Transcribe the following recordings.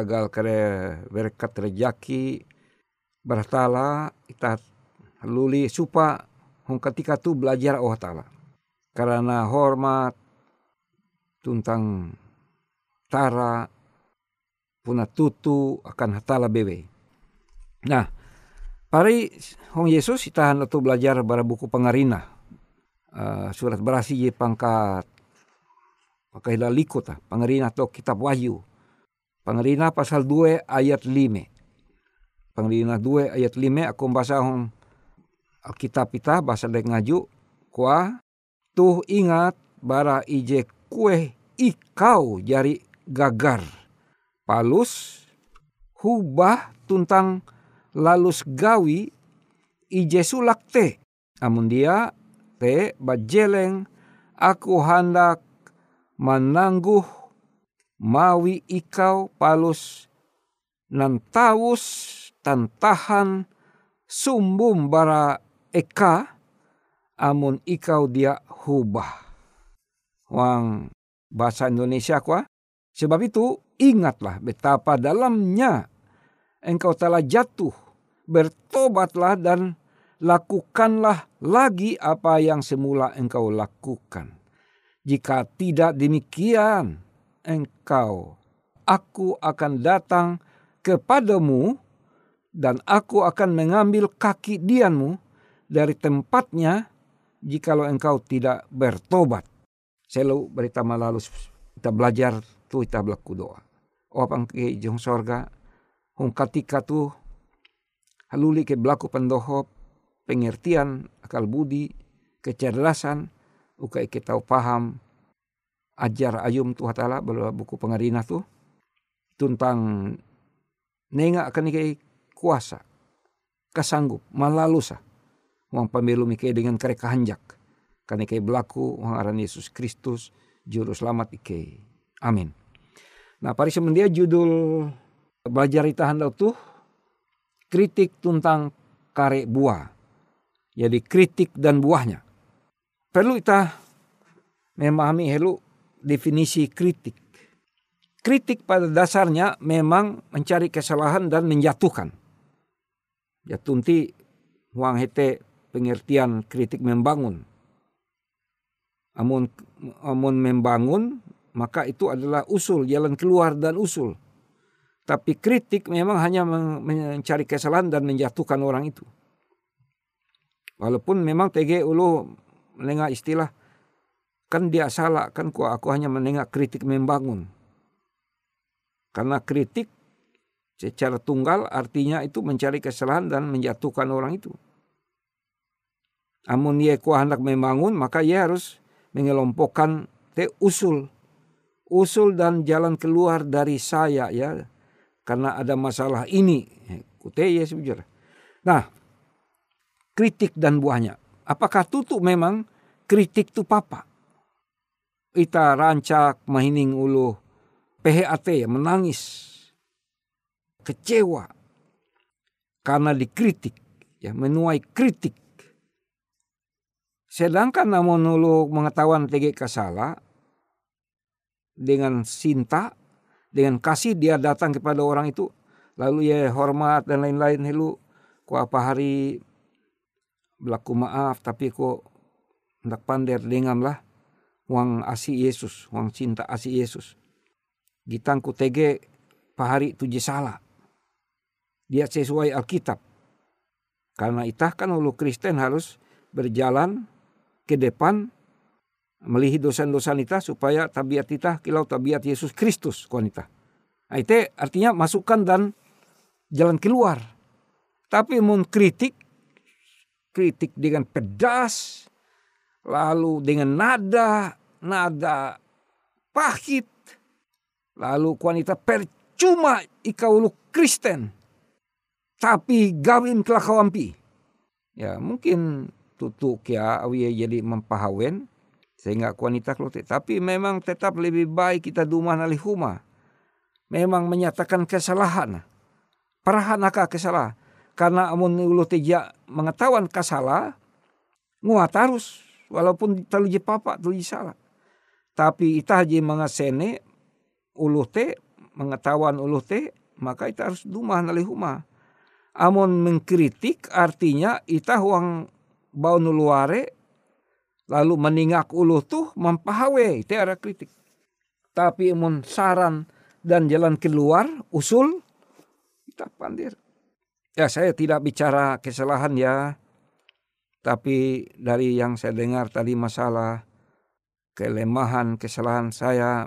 Tagal kare berkat rejaki bertala kita luli supa hong ketika tu belajar Allah Ta'ala. Karena hormat tuntang tara puna tutu akan hatala bebe. Nah, pari hong Yesus itahan tu belajar bara buku pengarina. Uh, surat berasi ye pangkat pakai laliko ta pangerina to kitab wahyu pangerina pasal 2 ayat 5 pangerina 2 ayat 5 aku bahasa hong Alkitab kita bahasa dek ngaju kuah tuh ingat bara ije kue ikau jari gagar. Palus hubah tuntang lalus gawi ije sulak te. Amun dia te bajeleng aku hendak menangguh mawi ikau palus nan tawus tantahan sumbum bara eka amun ikau dia hubah. Wang bahasa Indonesia kuah. Sebab itu ingatlah betapa dalamnya engkau telah jatuh. Bertobatlah dan lakukanlah lagi apa yang semula engkau lakukan. Jika tidak demikian, engkau, aku akan datang kepadamu dan aku akan mengambil kaki dianmu dari tempatnya jikalau engkau tidak bertobat. Selalu berita malalus kita belajar tu kita berlaku doa. Oh apang ke jong sorga, hong katika tu haluli ke berlaku pendohop, pengertian, akal budi, kecerdasan, uka kita paham, ajar ayum tu hatala buku pengarina tu, tentang nenga akan ikai kuasa, kesanggup, malalusa wang pemilu mike dengan kereka hanjak. Karena ike berlaku wang aran Yesus Kristus juru selamat ike. Amin. Nah pari semendia judul belajar itahan tuh kritik tentang kare buah. Jadi kritik dan buahnya. Perlu kita memahami helu definisi kritik. Kritik pada dasarnya memang mencari kesalahan dan menjatuhkan. Ya tunti wang hete pengertian kritik membangun. Amun, amun membangun, maka itu adalah usul, jalan keluar dan usul. Tapi kritik memang hanya mencari kesalahan dan menjatuhkan orang itu. Walaupun memang TG ulu menengah istilah, kan dia salah, kan ku aku hanya menengah kritik membangun. Karena kritik secara tunggal artinya itu mencari kesalahan dan menjatuhkan orang itu. Amun ia kuah hendak membangun maka ia harus mengelompokkan te usul. Usul dan jalan keluar dari saya ya. Karena ada masalah ini. Kute ya sejujur. Nah, kritik dan buahnya. Apakah tutup memang kritik tu papa? Ita rancak mahining ulu PHAT menangis. Kecewa. Karena dikritik. Ya, menuai kritik Sedangkan namun ulu mengetahuan TG kasala dengan cinta, dengan kasih dia datang kepada orang itu, lalu ya hormat dan lain-lain helu ku apa hari berlaku maaf tapi ku hendak pander dengan uang asi Yesus, uang cinta asi Yesus. Gitangku TG pahari tujuh salah. Dia sesuai Alkitab. Karena itah kan ulu Kristen harus berjalan ke depan melihi dosa-dosa kita supaya tabiat kita kilau tabiat Yesus Kristus wanita. Nah, itu artinya masukkan dan jalan keluar. Tapi mun kritik, kritik dengan pedas, lalu dengan nada, nada pahit, lalu wanita percuma ikau lu Kristen, tapi gawin kelakawampi. Ya mungkin tutu kia awi jadi mempahawen sehingga wanita klote tapi memang tetap lebih baik kita dumah nali huma memang menyatakan kesalahan. Parahanaka kesalahan karena amun ulu mengetahuan kasalah nguat harus walaupun terlalu papa terlalu salah tapi ita haji mengasene ulu te mengetahuan ulu te maka ita harus dumah nali huma amun mengkritik artinya ita huang bau nuluare lalu meningak ulu tuh mempahawe itu ada kritik. Tapi mun saran dan jalan keluar usul kita pandir. Ya saya tidak bicara kesalahan ya tapi dari yang saya dengar tadi masalah kelemahan kesalahan saya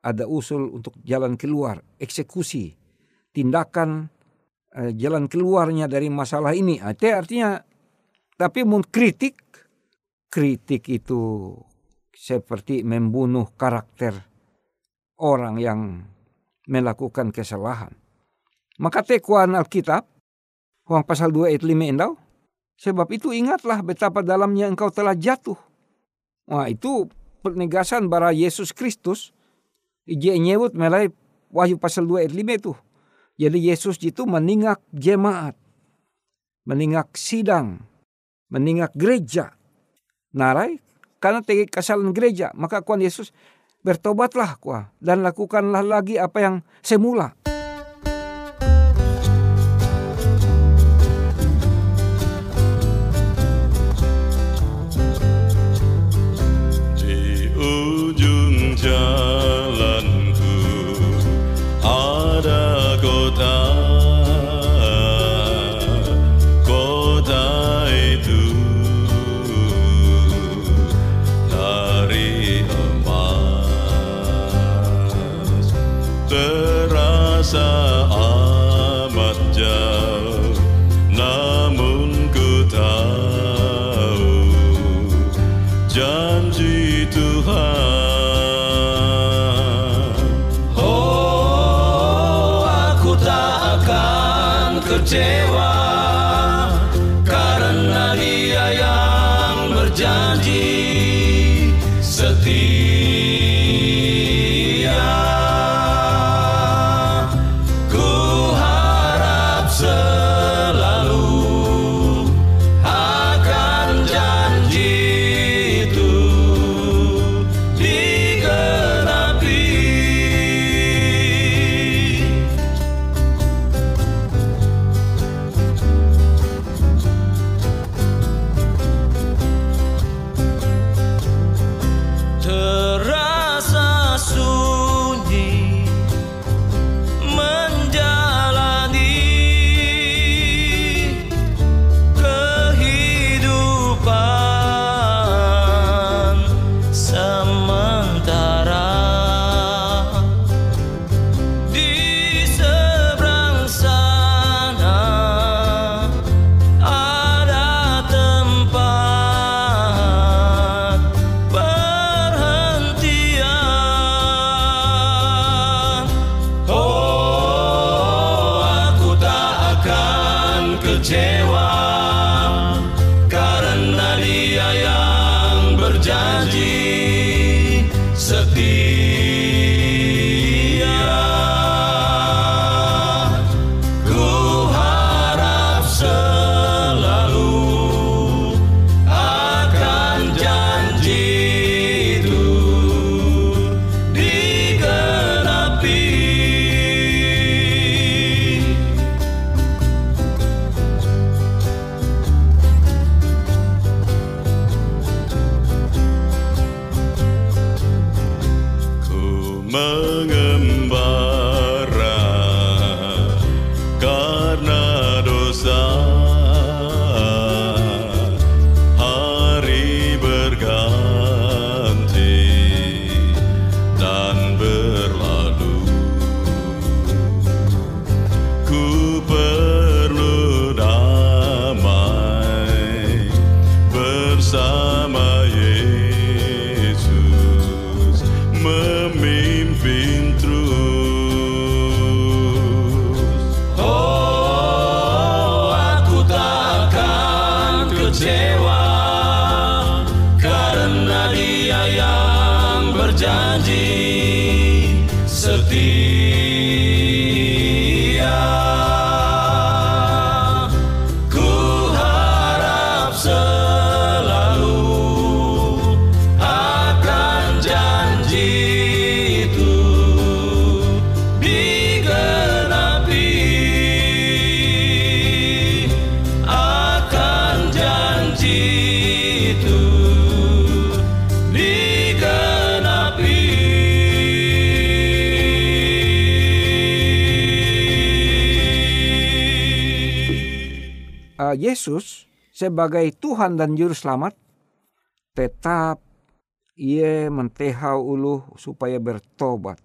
ada usul untuk jalan keluar eksekusi tindakan eh, jalan keluarnya dari masalah ini itu artinya tapi mun kritik, kritik itu seperti membunuh karakter orang yang melakukan kesalahan. Maka tekuan Alkitab, Huang pasal 2 ayat 5 endau, sebab itu ingatlah betapa dalamnya engkau telah jatuh. Wah itu penegasan bara Yesus Kristus, ije nyebut melai Wahyu pasal 2 ayat 5 itu. Jadi Yesus itu meningak jemaat, meningak sidang, meningak gereja. Narai, karena tegi kesalahan gereja, maka kuan Yesus bertobatlah kuah dan lakukanlah lagi apa yang semula. the chance. Yesus sebagai Tuhan dan Juru Selamat tetap ia mentehau ulu supaya bertobat.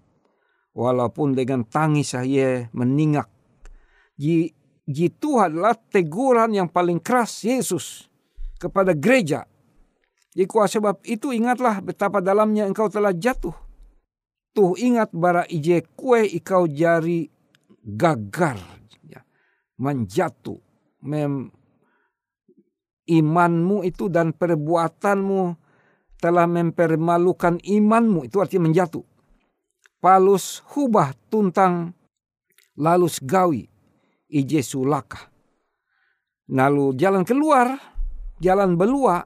Walaupun dengan tangis ia meningak. Ji, jitu adalah teguran yang paling keras Yesus kepada gereja. Jadi sebab itu ingatlah betapa dalamnya engkau telah jatuh. tuh ingat bara ije kue ikau jari gagar. Ya, menjatuh. Mem imanmu itu dan perbuatanmu telah mempermalukan imanmu. Itu artinya menjatuh. Palus hubah tuntang lalus gawi ije sulaka. Lalu jalan keluar jalan belua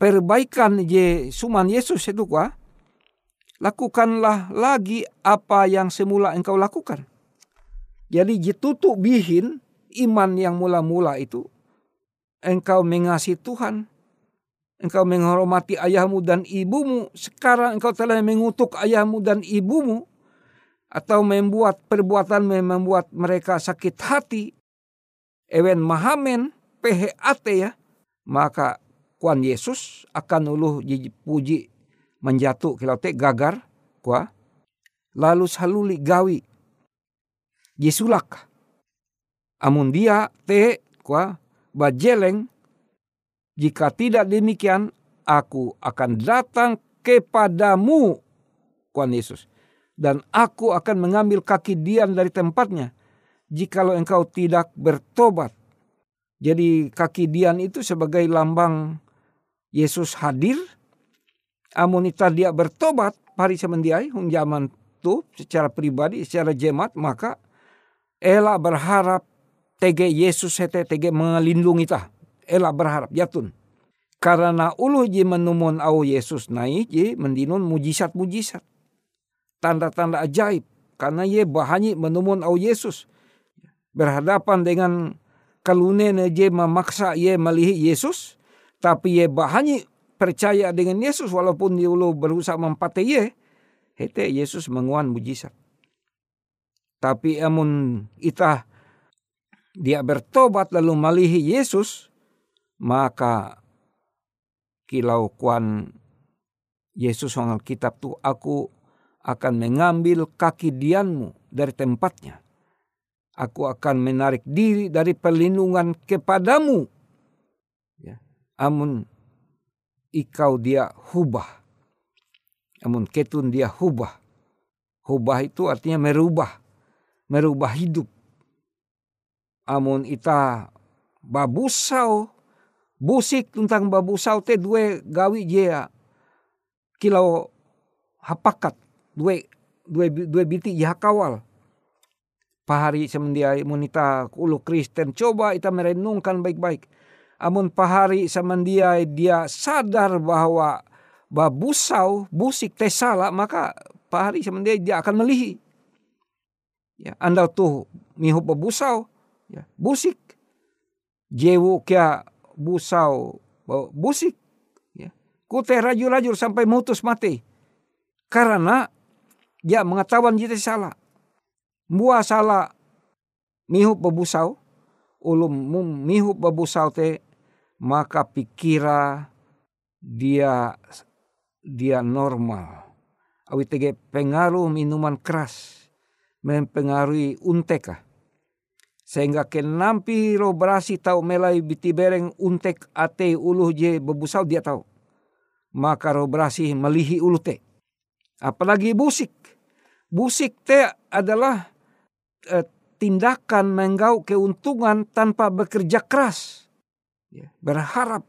perbaikan je suman Yesus itu kuah lakukanlah lagi apa yang semula engkau lakukan. Jadi jitutuk bihin iman yang mula-mula itu engkau mengasihi Tuhan. Engkau menghormati ayahmu dan ibumu. Sekarang engkau telah mengutuk ayahmu dan ibumu. Atau membuat perbuatan membuat mereka sakit hati. Ewen mahamen PHAT ya. Maka kuan Yesus akan uluh puji menjatuh kilau te gagar kwa lalu saluli gawi. Jisulak amun dia te kwa bajeleng jika tidak demikian aku akan datang kepadamu kuan Yesus. Dan aku akan mengambil kaki Dian dari tempatnya jikalau engkau tidak bertobat jadi kaki Dian itu sebagai lambang Yesus hadir amunita dia bertobat pari semendiai zaman tu secara pribadi secara jemaat maka ela berharap tege Yesus hete tege mengelindungi ta ela berharap jatun. Karena ulu ji menumun au Yesus naik ji mendinun mujizat mujizat tanda-tanda ajaib. Karena ye bahanyi menumun au Yesus. Berhadapan dengan kalune je memaksa ye melihi Yesus tapi ye bahanyi percaya dengan Yesus walaupun dia ulu berusaha mempatai ye, hete Yesus menguan mujizat. Tapi amun itah dia bertobat lalu malihi Yesus, maka kilau kuan Yesus orang Alkitab tu aku akan mengambil kaki dianmu dari tempatnya. Aku akan menarik diri dari perlindungan kepadamu. Ya. Amun ikau dia hubah. Namun ketun dia hubah. Hubah itu artinya merubah. Merubah hidup. Amun ita babusau. Busik tentang babusau te dua gawi dia. Kilau hapakat. Dua, dua, dua biti ya kawal. Pahari semendiai munita ulu Kristen. Coba ita merenungkan baik-baik. Amun pahari samandia dia sadar bahwa babusau busik teh salah maka pahari samandia dia akan melihi. Ya anda tuh mihu babusau ya busik. Jewu kia busau busik ya. Kute rajur-rajur sampai mutus mati. Karena dia mengetahuan jite salah mua salah mihu babusau ulum mihu babusau te maka pikira dia dia normal. Awi tege pengaruh minuman keras mempengaruhi unteka. Sehingga kenampi ro berasi tau melai biti bereng untek ate ulu je bebusau dia tahu. Maka ro berasi melihi ulu te. Apalagi busik. Busik te adalah eh, tindakan menggau keuntungan tanpa bekerja keras. Ya, berharap,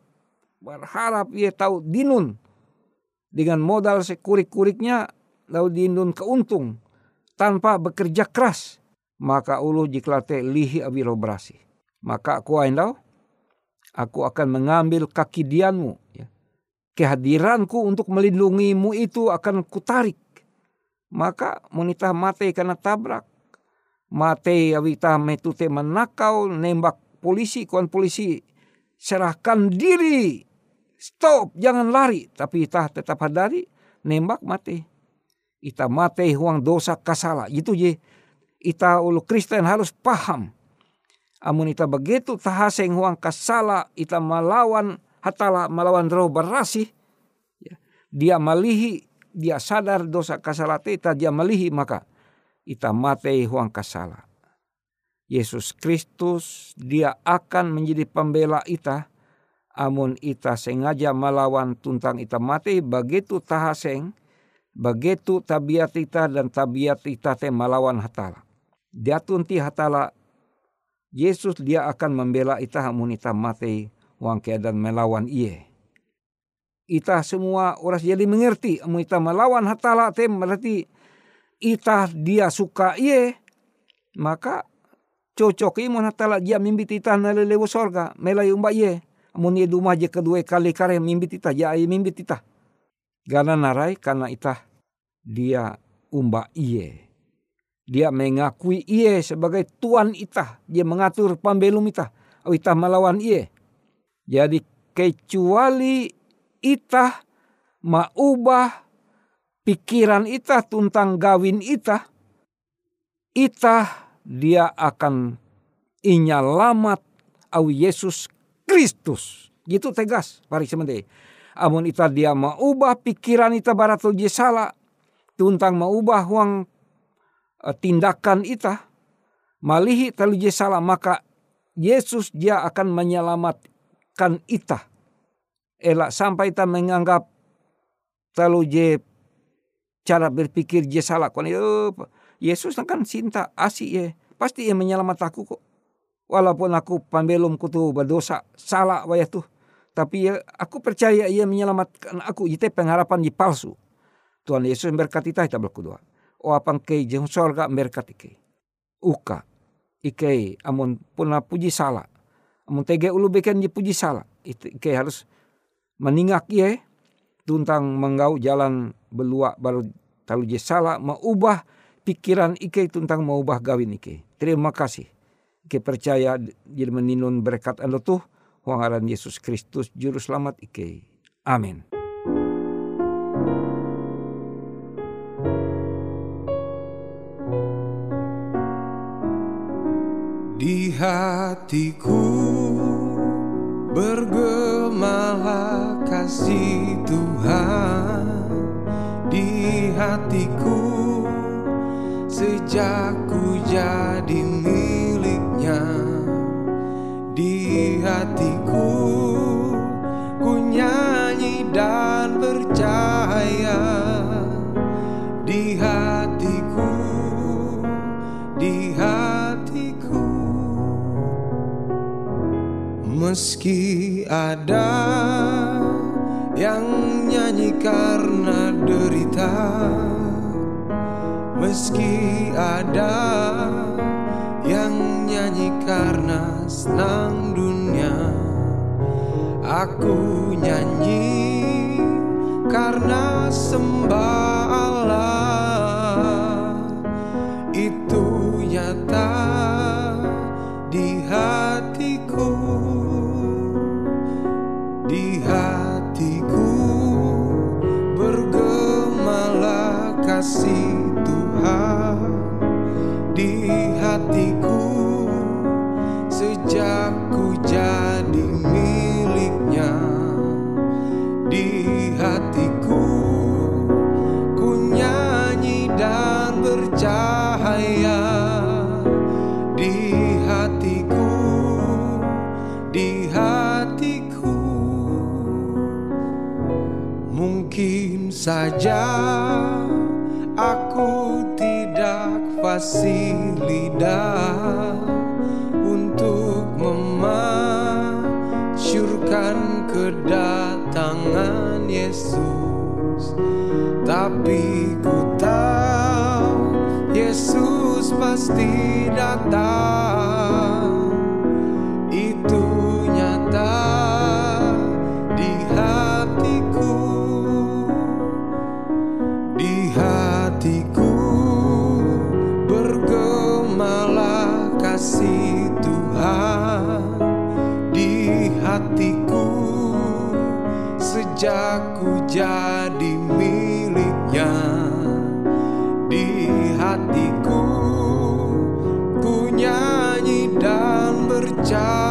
berharap ia tahu dinun. Dengan modal sekurik-kuriknya lalu dinun keuntung tanpa bekerja keras. Maka ulu jiklate lihi abiro berasi maka aku tahu aku akan mengambil kaki dianmu ya. kehadiranku untuk melindungimu itu akan kutarik. Maka monita mate karena tabrak mate awita metute menakau nembak polisi kuan polisi serahkan diri. Stop, jangan lari. Tapi kita tetap hadari, nembak mati. Ita mati huang dosa kasala. Itu je. Ita ulu Kristen harus paham. Amun ita begitu tahaseng huang kasala, ita melawan hatala melawan roh berasih. Ya. Dia malihi, dia sadar dosa kasala ita dia malihi maka ita mati huang kasala. Yesus Kristus dia akan menjadi pembela ita amun ita sengaja melawan tuntang ita mati begitu tahaseng Begitu tabiat kita dan tabiat kita te melawan hatala. Dia tunti hatala Yesus dia akan membela ita hamun ita mati wang keadaan melawan iye. Ita semua orang jadi mengerti amun ita melawan hatala te berarti ita dia suka iye maka cocok imun hatala dia mimbit ita nalelewo sorga melai umba iye. Amun ye dumah je kedua kali kare mimbit ita ya mimbit ita. Gana narai karena ita dia umba iye. Dia mengakui iye sebagai tuan ita. Dia mengatur pambelum ita. Ita melawan iye. Jadi kecuali ita maubah pikiran ita tentang gawin ita. Ita dia akan inyalamat au Yesus Kristus. Gitu tegas pari semente. Amun ita dia maubah pikiran ita baratul jesala. Tuntang maubah uang Eh, tindakan ita malihi telu salah maka Yesus dia akan menyelamatkan ita. Elak sampai ita menganggap telu cara berpikir je salah. Yesus kan cinta asih ye. Pasti ia menyelamat aku kok. Walaupun aku pambelum kutu berdosa salah wayah tuh. Tapi ya, aku percaya ia menyelamatkan aku. Itu pengharapan di palsu. Tuhan Yesus berkati kita berkudua o apang kei jeng sorga merkat ike. Uka. Ike amun puna puji salah. Amun tege ulu beken di puji salah. Ike harus meningak ye. Tuntang menggau jalan belua baru talu je salah. Maubah pikiran ike tuntang maubah gawin ike. Terima kasih. Ike percaya jadi meninun berkat anda tuh. Wangaran Yesus Kristus Juru Selamat ike. Amin. Di hatiku bergemalah kasih Tuhan Di hatiku. Sejak ku jadi miliknya Di hatiku ku nyanyi dan percaya Di hatiku, di hatiku. Meski ada yang nyanyi karena derita. Meski ada yang nyanyi karena senang dunia Aku nyanyi karena sembah Allah saja aku tidak fasih lidah untuk memasyurkan kedatangan Yesus, tapi ku tahu Yesus pasti datang. Hatiku sejak ku jadi miliknya. Di hatiku ku nyanyi dan bercahaya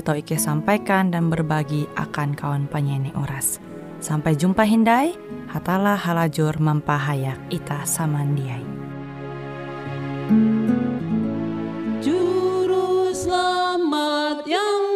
tau Ike sampaikan dan berbagi akan kawan penyanyi Uras. Sampai jumpa Hindai, hatalah halajur mempahayak ita samandiai. Juru selamat yang